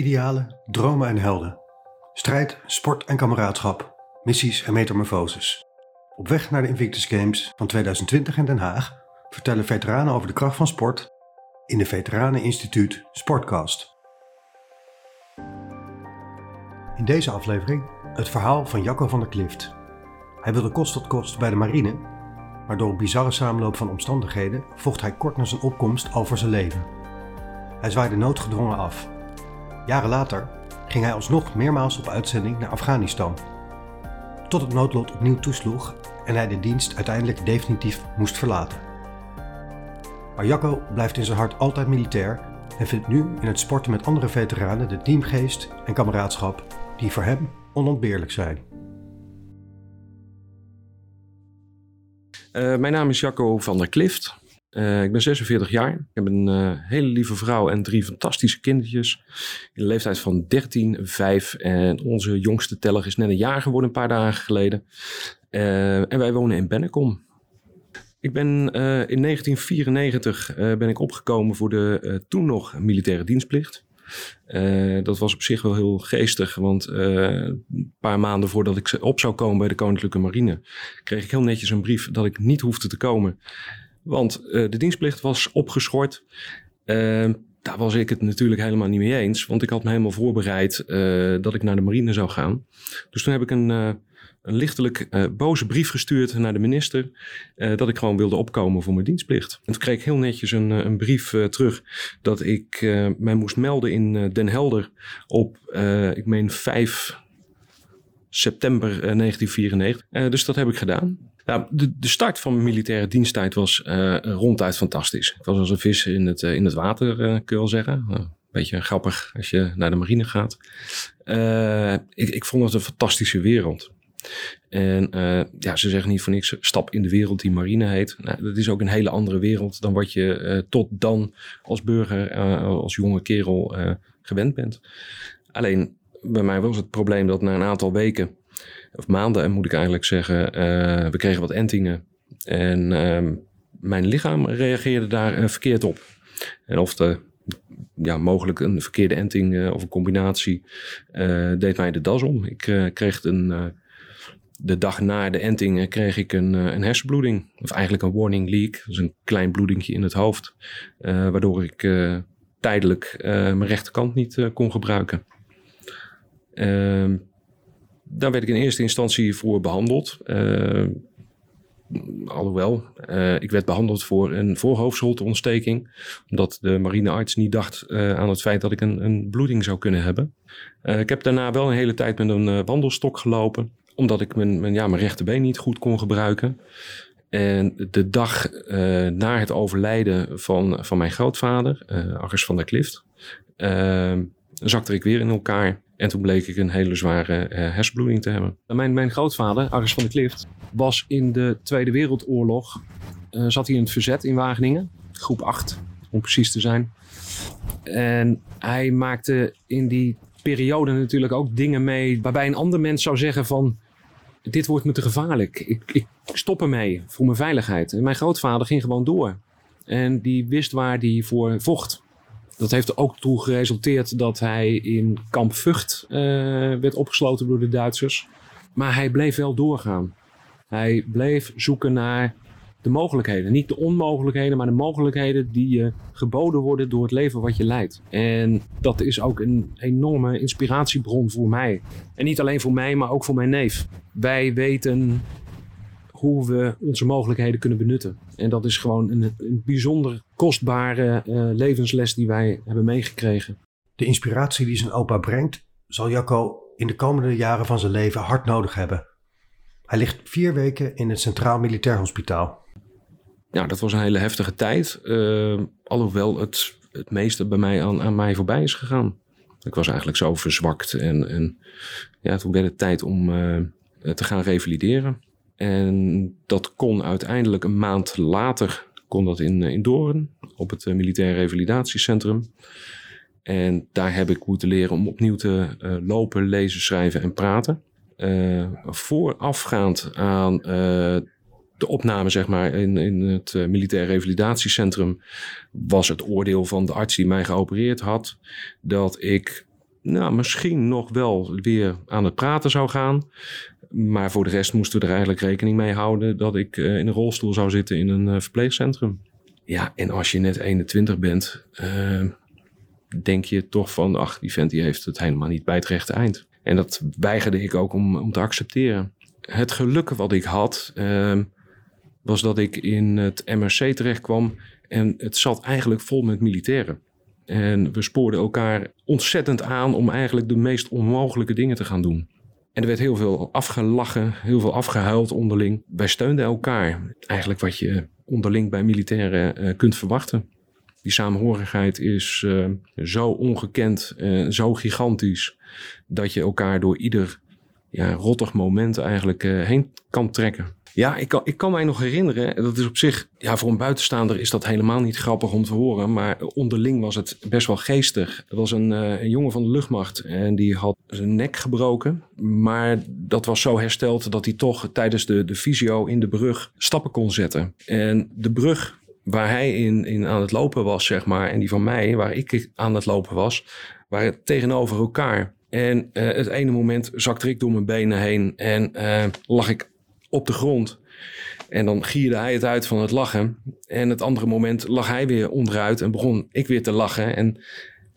Idealen, dromen en helden. Strijd, sport en kameraadschap. Missies en metamorfoses. Op weg naar de Invictus Games van 2020 in Den Haag vertellen veteranen over de kracht van sport in de Veteranen Instituut Sportcast. In deze aflevering het verhaal van Jacco van der Klift. Hij wilde kost tot kost bij de marine, maar door een bizarre samenloop van omstandigheden vocht hij kort na zijn opkomst al voor zijn leven. Hij zwaaide noodgedwongen af. Jaren later ging hij alsnog meermaals op uitzending naar Afghanistan. Tot het noodlot opnieuw toesloeg en hij de dienst uiteindelijk definitief moest verlaten. Maar Jacco blijft in zijn hart altijd militair en vindt nu in het sporten met andere veteranen de teamgeest en kameraadschap die voor hem onontbeerlijk zijn. Uh, mijn naam is Jacco van der Klift. Uh, ik ben 46 jaar. Ik heb een uh, hele lieve vrouw en drie fantastische kindertjes. In de leeftijd van 13, 5 en onze jongste teller is net een jaar geworden, een paar dagen geleden. Uh, en wij wonen in Bennekom. Ik ben in 1994 ben ik opgekomen voor de toen nog militaire dienstplicht. Dat was op zich wel heel geestig, want een paar maanden voordat ik op zou komen bij de Koninklijke Marine, kreeg ik heel netjes een brief dat ik niet hoefde te komen. Want uh, de dienstplicht was opgeschort. daar was ik het natuurlijk helemaal niet mee eens, want ik had me helemaal voorbereid dat ik naar de marine zou gaan. Dus toen heb ik een een lichtelijk boze brief gestuurd naar de minister dat ik gewoon wilde opkomen voor mijn dienstplicht. En toen kreeg ik heel netjes een, een brief terug dat ik mij moest melden in Den Helder op, ik meen 5 september 1994. dus dat heb ik gedaan. De, de, start van mijn militaire diensttijd was ronduit fantastisch. Ik was als een vis in het, in het water, kun je wel zeggen. Beetje grappig als je naar de marine gaat. ik, ik vond het een fantastische wereld. En ja, ze zeggen niet voor niks, stap in de wereld die marine heet. Nou, dat is ook een hele andere wereld dan wat je tot dan als burger, als jonge kerel gewend bent. Alleen bij mij was het probleem dat na een aantal weken, of maanden moet ik eigenlijk zeggen, we kregen wat entingen. En ehm, mijn lichaam reageerde daar verkeerd op. En of de ja, mogelijk een verkeerde enting of een combinatie deed mij de das om. Ik kreeg een de dag na de enting kreeg ik een, eh, een hersenbloeding. Of eigenlijk een warning leak. Dus een klein bloedingje in het hoofd. Waardoor ik tijdelijk mijn rechterkant niet kon gebruiken. Ehm, daar werd ik in eerste instantie voor behandeld. alhoewel, ik werd behandeld voor een voorhoofdholteontsteking. Omdat de marinearts niet dacht aan het feit dat ik een, een bloeding zou kunnen hebben. ik heb daarna wel een hele tijd met een wandelstok gelopen omdat ik mijn, mijn, ja, mijn rechterbeen niet goed kon gebruiken. En de dag na het overlijden van, van mijn grootvader, uh, van der Klift, uh, zakte ik weer in elkaar. En toen bleek ik een hele zware hersenbloeding te hebben. Mijn, mijn grootvader, Agnes van der Klift, was in de Tweede Wereldoorlog, zat hij in het verzet in Wageningen, groep 8 om precies te zijn. En hij maakte in die periode natuurlijk ook dingen mee waarbij een ander mens zou zeggen van dit wordt me te gevaarlijk. Ik, ik stop ermee voor mijn veiligheid. En mijn grootvader ging gewoon door. En die wist waar hij voor vocht. Dat heeft er ook toe geresulteerd dat hij in kamp Vught uh, werd opgesloten door de Duitsers. Maar hij bleef wel doorgaan. Hij bleef zoeken naar de mogelijkheden. Niet de onmogelijkheden, maar de mogelijkheden die je geboden worden door het leven wat je leidt. En dat is ook een enorme inspiratiebron voor mij. En niet alleen voor mij, maar ook voor mijn neef. Wij weten hoe we onze mogelijkheden kunnen benutten. En dat is gewoon een, een bijzonder kostbare uh, levensles die wij hebben meegekregen. De inspiratie die zijn opa brengt, zal Jacco in de komende jaren van zijn leven hard nodig hebben. Hij ligt vier weken in het Centraal Militair Hospitaal ja, dat was een hele heftige tijd. Uh, alhoewel het, het meeste bij mij aan, aan mij voorbij is gegaan. Ik was eigenlijk zo verzwakt. En, en ja, toen werd het tijd om uh, te gaan revalideren. En dat kon uiteindelijk een maand later kon dat in, in Doorn, op het uh, Militair Revalidatiecentrum. En daar heb ik moeten leren om opnieuw te uh, lopen, lezen, schrijven en praten. Voorafgaand aan de opname zeg maar, in, in het militair revalidatiecentrum was het oordeel van de arts die mij geopereerd had dat ik nou, misschien nog wel weer aan het praten zou gaan. Maar voor de rest moesten we er eigenlijk rekening mee houden dat ik in een rolstoel zou zitten in een verpleegcentrum. Ja, en als je net 21 bent, denk je toch van, ach, die vent die heeft het helemaal niet bij het rechte eind. En dat weigerde ik ook om, om te accepteren. Het geluk wat ik had, was dat ik in het MRC terecht kwam en het zat eigenlijk vol met militairen. En we spoorden elkaar ontzettend aan om eigenlijk de meest onmogelijke dingen te gaan doen. En er werd heel veel afgelachen, heel veel afgehuild onderling. Wij steunden elkaar. Eigenlijk wat je onderling bij militairen uh, kunt verwachten. Die samenhorigheid is uh, zo ongekend, uh, zo gigantisch, dat je elkaar door ieder ja, rottig moment eigenlijk heen kan trekken. Ja, ik kan, ik kan mij nog herinneren, dat is op zich, ja, voor een buitenstaander is dat helemaal niet grappig om te horen, maar onderling was het best wel geestig. Er was een, een jongen van de luchtmacht en die had zijn nek gebroken, maar dat was zo hersteld dat hij toch tijdens de, de visio in de brug stappen kon zetten. En de brug waar hij in, in aan het lopen was, zeg maar, en die van mij, waar ik aan het lopen was, waren tegenover elkaar. En uh, het ene moment zakte ik door mijn benen heen en uh, lag ik op de grond. En dan gierde hij het uit van het lachen. En het andere moment lag hij weer onderuit en begon ik weer te lachen. En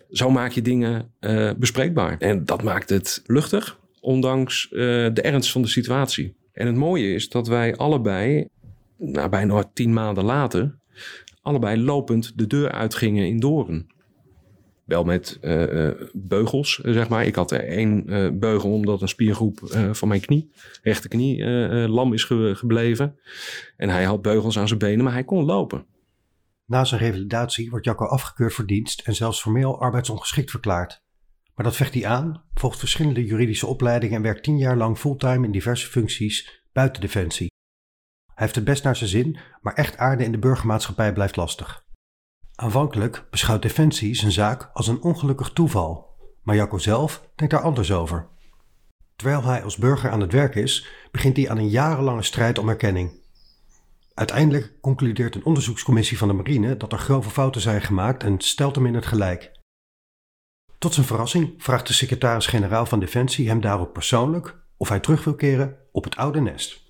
zo maak je dingen uh, bespreekbaar. En dat maakt het luchtig, ondanks de ernst van de situatie. En het mooie is dat wij allebei, nou, bijna tien maanden later, allebei lopend de deur uitgingen in Doren. Wel met uh, beugels, zeg maar. Ik had er één uh, beugel omdat een spiergroep van mijn knie, rechterknie, lam is ge gebleven. En hij had beugels aan zijn benen, maar hij kon lopen. Na zijn revalidatie wordt Jacco afgekeurd voor dienst en zelfs formeel arbeidsongeschikt verklaard. Maar dat vecht hij aan, volgt verschillende juridische opleidingen en werkt tien jaar lang fulltime in diverse functies buiten Defensie. Hij heeft het best naar zijn zin, maar echt aarde in de burgermaatschappij blijft lastig. Aanvankelijk beschouwt Defensie zijn zaak als een ongelukkig toeval, maar Jacco zelf denkt daar anders over. Terwijl hij als burger aan het werk is, begint hij aan een jarenlange strijd om erkenning. Uiteindelijk concludeert een onderzoekscommissie van de marine dat er grove fouten zijn gemaakt en stelt hem in het gelijk. Tot zijn verrassing vraagt de secretaris-generaal van Defensie hem daarop persoonlijk of hij terug wil keren op het oude nest.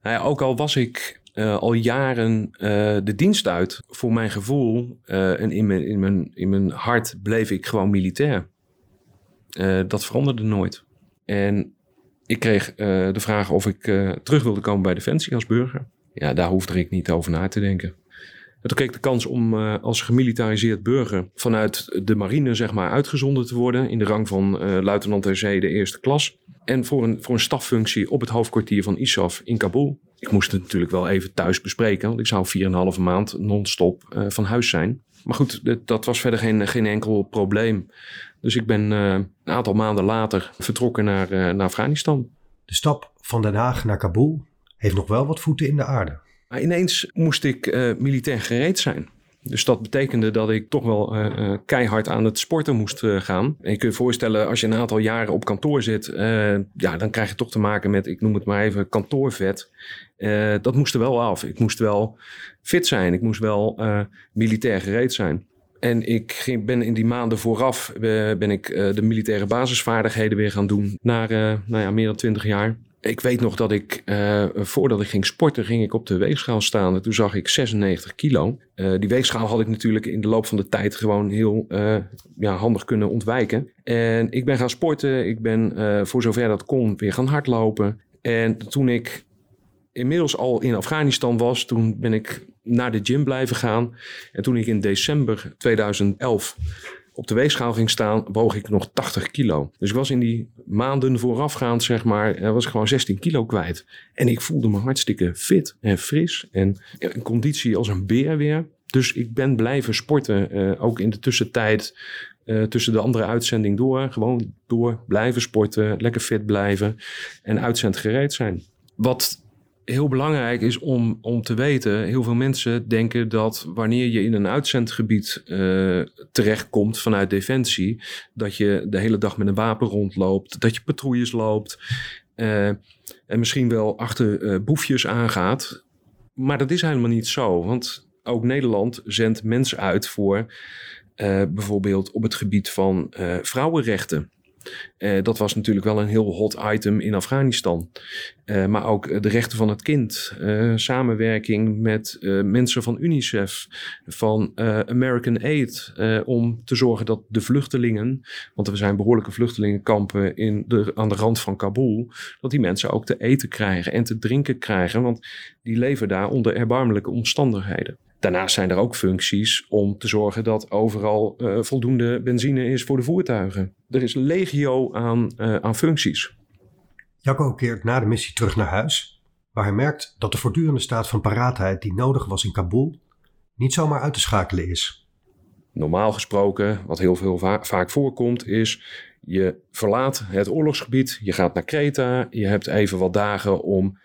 Nou ja, ook al was ik uh, al jaren uh, de dienst uit, voor mijn gevoel uh, en in mijn, in, mijn, in mijn hart bleef ik gewoon militair. dat veranderde nooit. En ik kreeg de vraag of ik terug wilde komen bij Defensie als burger. Ja, daar hoefde ik niet over na te denken. En toen kreeg ik de kans om als gemilitariseerd burger vanuit de marine zeg maar, uitgezonden te worden in de rang van luitenant ter zee de eerste klas. En voor een, voor een staffunctie op het hoofdkwartier van ISAF in Kabul. Ik moest het natuurlijk wel even thuis bespreken, want ik zou 4,5 maand non-stop uh, van huis zijn. Maar goed, dat, dat, was verder geen, geen enkel probleem. Dus ik ben uh, een aantal maanden later vertrokken naar, uh, naar Afghanistan. De stap van Den Haag naar Kabul heeft nog wel wat voeten in de aarde. Maar ineens moest ik militair gereed zijn. Dus dat betekende dat ik toch wel uh, keihard aan het sporten moest uh, gaan. En je kunt je voorstellen, als je een aantal jaren op kantoor zit, ja, dan krijg je toch te maken met, ik noem het maar even, kantoorvet. dat moest er wel af. Ik moest wel fit zijn. Ik moest wel militair gereed zijn. En ik ging, ben in die maanden vooraf ben ik de militaire basisvaardigheden weer gaan doen. Na nou ja, meer dan twintig jaar ik weet nog dat ik, uh, voordat ik ging sporten, ging ik op de weegschaal staan. En toen zag ik 96 kilo. Uh, die weegschaal had ik natuurlijk in de loop van de tijd gewoon heel uh, ja, handig kunnen ontwijken. En ik ben gaan sporten. Ik ben voor zover dat kon weer gaan hardlopen. En toen ik inmiddels al in Afghanistan was, toen ben ik naar de gym blijven gaan. En toen ik in december 2011 op de weegschaal ging staan, woog ik nog 80 kilo. Dus ik was in die maanden voorafgaand, zeg maar, eh, was ik gewoon 16 kilo kwijt. En ik voelde me hartstikke fit en fris en in conditie als een beer weer. Dus ik ben blijven sporten, uh, ook in de tussentijd. Uh, tussen de andere uitzending door. Gewoon door blijven sporten, lekker fit blijven en uitzendgereed zijn. Wat heel belangrijk is om, om te weten, heel veel mensen denken dat wanneer je in een uitzendgebied uh, terechtkomt vanuit Defensie, dat je de hele dag met een wapen rondloopt, dat je patrouilles loopt uh, en misschien wel achter uh, boefjes aangaat. Maar dat is helemaal niet zo, want ook Nederland zendt mensen uit voor bijvoorbeeld op het gebied van vrouwenrechten. Uh, dat was natuurlijk wel een heel hot item in Afghanistan. Uh, maar ook de rechten van het kind, samenwerking met mensen van UNICEF, van American Aid, om te zorgen dat de vluchtelingen, want er zijn behoorlijke vluchtelingenkampen in de, aan de rand van Kabul, dat die mensen ook te eten krijgen en te drinken krijgen, want die leven daar onder erbarmelijke omstandigheden. Daarnaast zijn er ook functies om te zorgen dat overal uh, voldoende benzine is voor de voertuigen. Er is legio aan, uh, aan functies. Jacco keert na de missie terug naar huis, waar hij merkt dat de voortdurende staat van paraatheid die nodig was in Kabul niet zomaar uit te schakelen is. Normaal gesproken, wat heel veel va vaak voorkomt, is je verlaat het oorlogsgebied, je gaat naar Kreta, je hebt even wat dagen om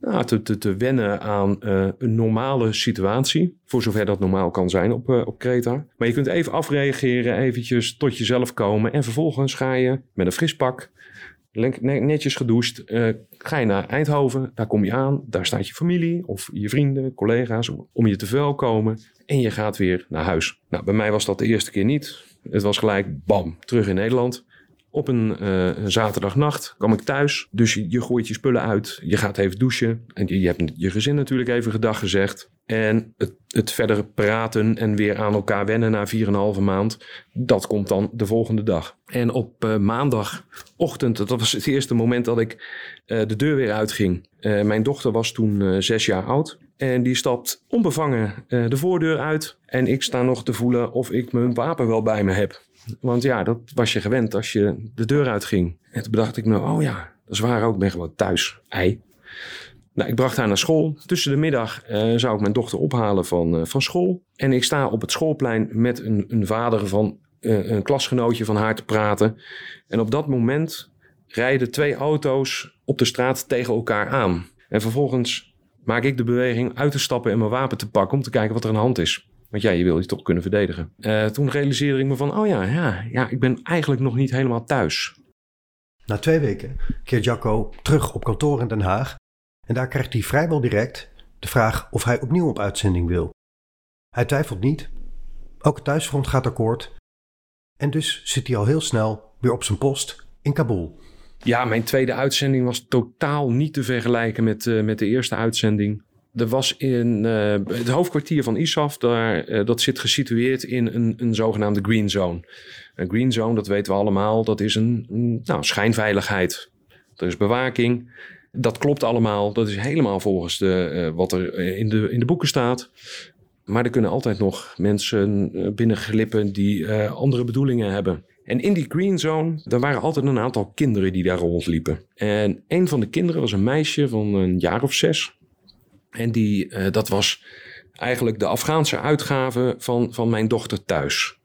nou, te, te, wennen aan uh, een normale situatie. Voor zover dat normaal kan zijn op, uh, op Kreta. Maar je kunt even afreageren, eventjes tot jezelf komen. En vervolgens ga je met een fris pak, netjes gedoucht, uh, ga je naar Eindhoven. Daar kom je aan, daar staat je familie of je vrienden, collega's om je te verwelkomen. En je gaat weer naar huis. Nou, bij mij was dat de eerste keer niet. Het was gelijk bam, terug in Nederland. Op een uh, zaterdagnacht kwam ik thuis. Dus je, gooit je spullen uit. Je gaat even douchen. En je, hebt je gezin natuurlijk even gedag gezegd. En het, het verdere praten en weer aan elkaar wennen na 4,5 maand. Dat komt dan de volgende dag. En op uh, maandagochtend, dat was het eerste moment dat ik uh, de deur weer uitging. Mijn dochter was toen zes jaar oud. En die stapt onbevangen de voordeur uit. En ik sta nog te voelen of ik mijn wapen wel bij me heb. Want ja, dat was je gewend als je de deur uitging. En toen bedacht ik me, oh ja, dat is waar ook, ik ben gewoon thuis. Ei. Nou, ik bracht haar naar school. Tussen de middag uh, zou ik mijn dochter ophalen van, uh, van school. En ik sta op het schoolplein met een, een vader van uh, een klasgenootje van haar te praten. En op dat moment rijden twee auto's op de straat tegen elkaar aan. En vervolgens maak ik de beweging uit te stappen en mijn wapen te pakken om te kijken wat er aan de hand is. Want ja, je wil je toch kunnen verdedigen. Uh, toen realiseerde ik me van, oh ja, ja, ja, ik ben eigenlijk nog niet helemaal thuis. Na twee weken keert Jacco terug op kantoor in Den Haag. En daar krijgt hij vrijwel direct de vraag of hij opnieuw op uitzending wil. Hij twijfelt niet. Ook het thuisfront gaat akkoord. En dus zit hij al heel snel weer op zijn post in Kabul. Ja, mijn tweede uitzending was totaal niet te vergelijken met, uh, met de eerste uitzending er was in uh, het hoofdkwartier van ISAF, daar, uh, dat zit gesitueerd in een, een zogenaamde green zone. Een green zone, dat weten we allemaal, dat is een, nou, schijnveiligheid. Er is bewaking. Dat klopt allemaal. Dat is helemaal volgens de, uh, wat er in de, in de boeken staat. Maar er kunnen altijd nog mensen binnenglippen die andere bedoelingen hebben. En in die green zone, daar waren altijd een aantal kinderen die daar rondliepen. En een van de kinderen was een meisje van een jaar of zes. En die, uh, dat was eigenlijk de Afghaanse uitgave van, van mijn dochter thuis.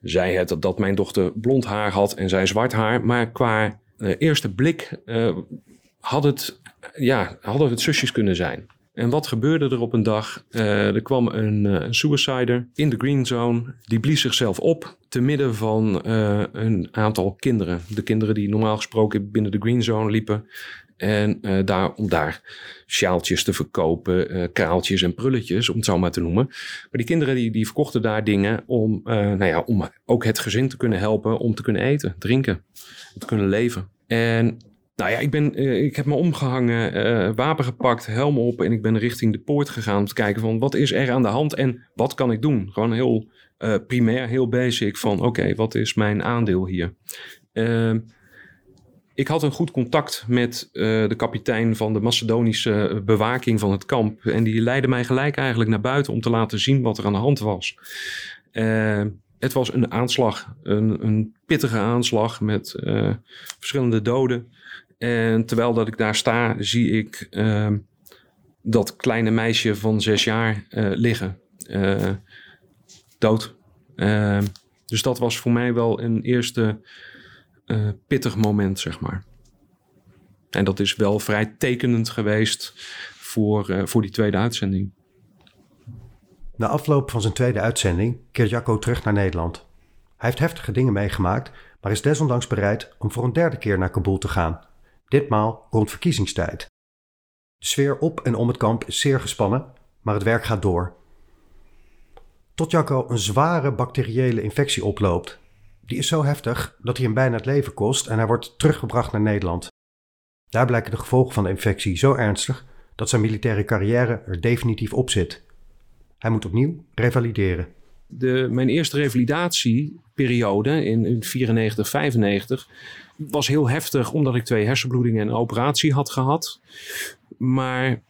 Zij het dat mijn dochter blond haar had en zij zwart haar. Maar qua uh, eerste blik uh, had het, ja, hadden het zusjes kunnen zijn. En wat gebeurde er op een dag? Er kwam een, een suicider in de green zone. Die blies zichzelf op te midden van een aantal kinderen. De kinderen die normaal gesproken binnen de green zone liepen. En uh, daar, om daar sjaaltjes te verkopen, uh, kraaltjes en prulletjes, om het zo maar te noemen. Maar die kinderen die, die verkochten daar dingen om, uh, nou ja, om ook het gezin te kunnen helpen om te kunnen eten, drinken, te kunnen leven. En nou ja, ik, ben, ik heb me omgehangen, wapen gepakt, helm op en ik ben richting de poort gegaan om te kijken van wat is er aan de hand en wat kan ik doen? Gewoon heel primair, heel basic van oké, wat is mijn aandeel hier? Ehm, ik had een goed contact met uh, de kapitein van de Macedonische bewaking van het kamp. En die leidde mij gelijk eigenlijk naar buiten om te laten zien wat er aan de hand was. Uh, het was een aanslag, een, een pittige aanslag met uh, verschillende doden. En terwijl dat ik daar sta, zie ik dat kleine meisje van zes jaar liggen. dood. dus dat was voor mij wel een eerste uh, pittig moment, zeg maar. En dat is wel vrij tekenend geweest voor, uh, voor die tweede uitzending. Na afloop van zijn tweede uitzending keert Jacco terug naar Nederland. Hij heeft heftige dingen meegemaakt, maar is desondanks bereid om voor een derde keer naar Kabul te gaan. Ditmaal rond verkiezingstijd. De sfeer op en om het kamp is zeer gespannen, maar het werk gaat door. tot Jacco een zware bacteriële infectie oploopt. Die is zo heftig dat hij hem bijna het leven kost en hij wordt teruggebracht naar Nederland. Daar blijken de gevolgen van de infectie zo ernstig dat zijn militaire carrière er definitief op zit. Hij moet opnieuw revalideren. De, mijn eerste revalidatieperiode in 94, 95 was heel heftig omdat ik twee hersenbloedingen en een operatie had gehad. Maar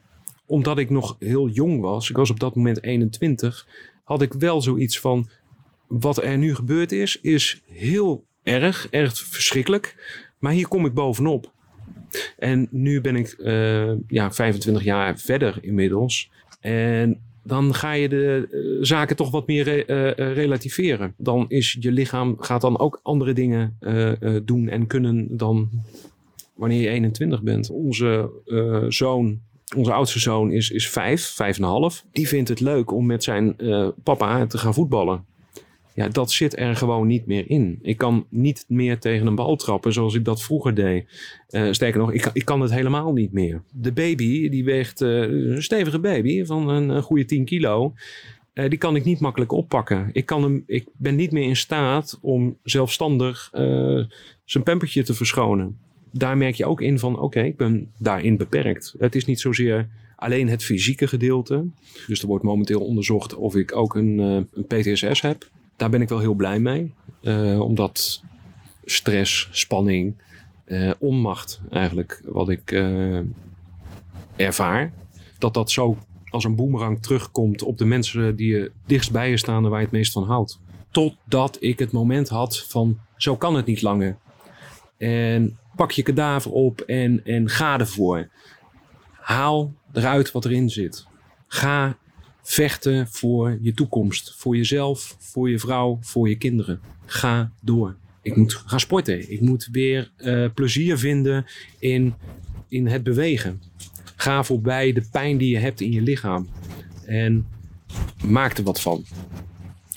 omdat ik nog heel jong was, ik was op dat moment 21, had ik wel zoiets van: wat er nu gebeurd is, is heel erg, erg verschrikkelijk. Maar hier kom ik bovenop. En nu ben ik uh, ja, 25 jaar verder inmiddels. En dan ga je de uh, zaken toch wat meer re uh, relativeren. Dan is je lichaam gaat dan ook andere dingen doen en kunnen dan wanneer je 21 bent. Onze zoon onze oudste zoon is, is vijf, vijf en een half. Die vindt het leuk om met zijn papa te gaan voetballen. Ja, dat zit er gewoon niet meer in. Ik kan niet meer tegen een bal trappen zoals ik dat vroeger deed. Uh, sterker nog, ik, ik kan het helemaal niet meer. De baby, die weegt uh, een stevige baby van een, goede 10 kilo. Uh, die kan ik niet makkelijk oppakken. Ik, kan hem, ik ben niet meer in staat om zelfstandig zijn pampertje te verschonen daar merk je ook in van oké, ik ben daarin beperkt. Het is niet zozeer alleen het fysieke gedeelte. Dus er wordt momenteel onderzocht of ik ook een, een PTSS heb. Daar ben ik wel heel blij mee. Uh, omdat stress, spanning, uh, onmacht eigenlijk wat ik ervaar. Dat dat zo als een boemerang terugkomt op de mensen die je dichtst bij je staan en waar je het meest van houdt. Totdat ik het moment had van zo kan het niet langer. En pak je kadaver op en, en ga ervoor. Haal eruit wat erin zit. Ga vechten voor je toekomst. Voor jezelf, voor je vrouw, voor je kinderen. Ga door. Ik moet gaan sporten. Ik moet weer uh, plezier vinden in, in het bewegen. Ga voorbij de pijn die je hebt in je lichaam. En maak er wat van.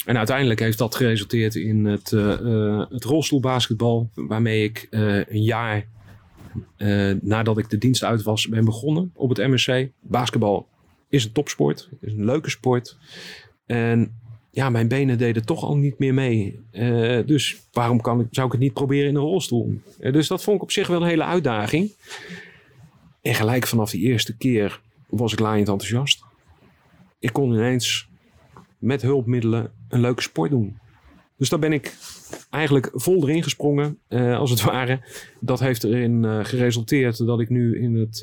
En uiteindelijk heeft dat geresulteerd in het, uh, het rolstoelbasketbal, waarmee ik een jaar nadat ik de dienst uit was, ben begonnen op het MSC. Basketbal is een topsport, is een leuke sport. En ja, mijn benen deden toch al niet meer mee. dus waarom kan ik, zou ik het niet proberen in een rolstoel? dus dat vond ik op zich wel een hele uitdaging. En gelijk vanaf die eerste keer was ik laaiend enthousiast. Ik kon ineens met hulpmiddelen een leuke sport doen. Dus daar ben ik eigenlijk vol erin gesprongen, uh, als het ware. Dat heeft erin geresulteerd dat ik nu in het,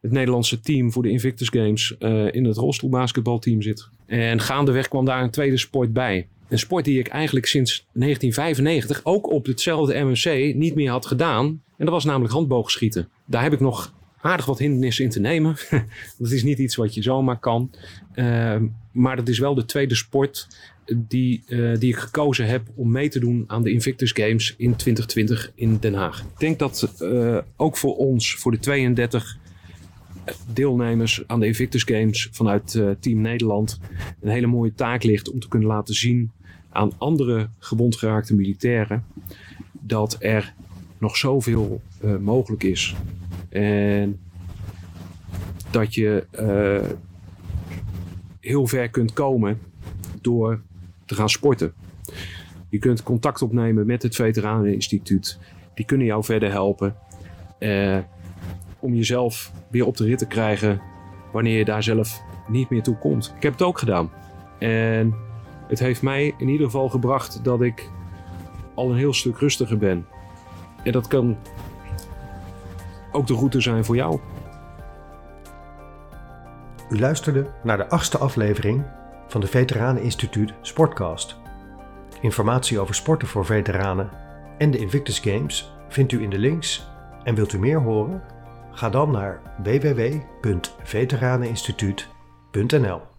het Nederlandse team voor de Invictus Games in het rolstoelbasketbalteam zit. En gaandeweg kwam daar een tweede sport bij. Een sport die ik eigenlijk sinds 1995 ook op hetzelfde MMC niet meer had gedaan. En dat was namelijk handboogschieten. Daar heb ik nog aardig wat hindernissen in te nemen. dat is niet iets wat je zomaar kan. Uh, maar dat is wel de tweede sport die, uh, die ik gekozen heb om mee te doen aan de Invictus Games in 2020 in Den Haag. Ik denk dat uh, ook voor ons, voor de 32 deelnemers aan de Invictus Games vanuit uh, Team Nederland, een hele mooie taak ligt om te kunnen laten zien aan andere gewond geraakte militairen dat er nog zoveel mogelijk is. En dat je uh, heel ver kunt komen door te gaan sporten. Je kunt contact opnemen met het Veteraneninstituut. Die kunnen jou verder helpen. Uh, om jezelf weer op de rit te krijgen wanneer je daar zelf niet meer toe komt. Ik heb het ook gedaan. En het heeft mij in ieder geval gebracht dat ik al een heel stuk rustiger ben. En dat kan ook de route zijn voor jou. U luisterde naar de achtste aflevering van de Veteraneninstituut Sportcast. Informatie over sporten voor veteranen en de Invictus Games vindt u in de links en wilt u meer horen? Ga dan naar www.veteraneninstituut.nl